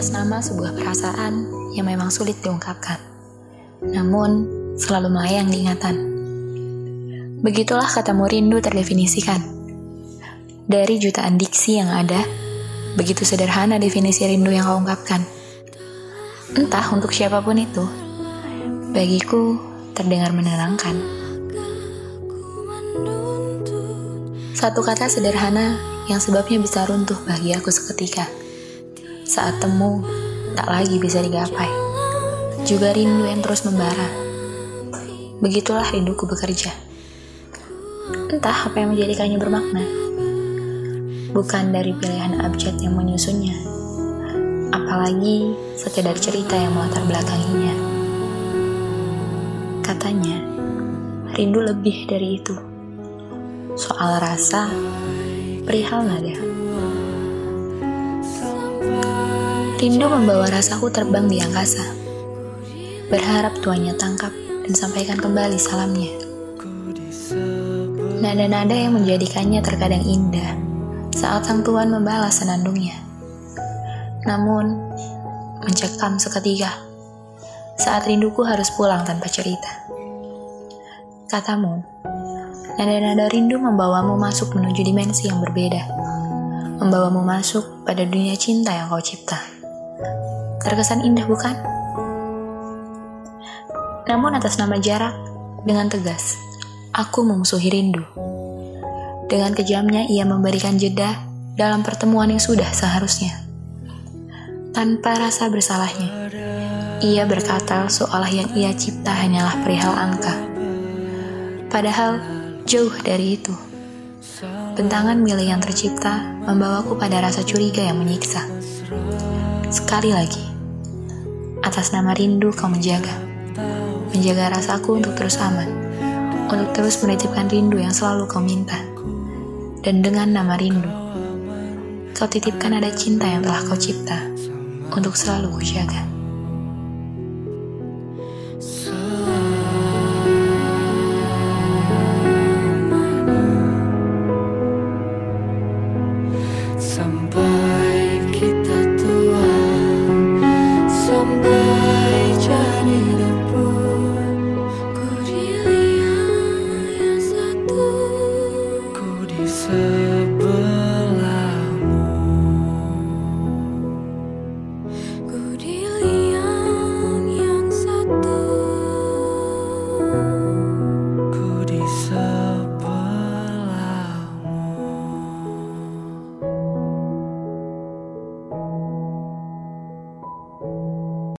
atas nama sebuah perasaan yang memang sulit diungkapkan, namun selalu melayang di ingatan. Begitulah katamu rindu terdefinisikan. Dari jutaan diksi yang ada, begitu sederhana definisi rindu yang kau ungkapkan. Entah untuk siapa pun itu, bagiku terdengar menenangkan. Satu kata sederhana yang sebabnya bisa runtuh bagi aku seketika. Saat temu, tak lagi bisa digapai. Juga rindu yang terus membara. Begitulah rinduku bekerja. Entah apa yang menjadikannya bermakna. Bukan dari pilihan abjad yang menyusunnya. Apalagi sekedar cerita yang melatar belakanginya. Katanya, rindu lebih dari itu. Soal rasa, perihal nada. Rindu membawa rasaku terbang di angkasa. Berharap tuannya tangkap dan sampaikan kembali salamnya. Nada-nada yang menjadikannya terkadang indah saat sang tuan membalas senandungnya. Namun, mencekam seketika saat rinduku harus pulang tanpa cerita. Katamu, nada-nada rindu membawamu masuk menuju dimensi yang berbeda. Membawamu masuk pada dunia cinta yang kau cipta. Terkesan indah bukan? Namun atas nama jarak, dengan tegas, aku memusuhi rindu. Dengan kejamnya ia memberikan jeda dalam pertemuan yang sudah seharusnya. Tanpa rasa bersalahnya, ia berkata seolah yang ia cipta hanyalah perihal angka. Padahal jauh dari itu. Bentangan milik yang tercipta membawaku pada rasa curiga yang menyiksa. Sekali lagi, atas nama rindu kau menjaga. Menjaga rasaku untuk terus aman. Untuk terus menitipkan rindu yang selalu kau minta. Dan dengan nama rindu, kau titipkan ada cinta yang telah kau cipta untuk selalu kujaga.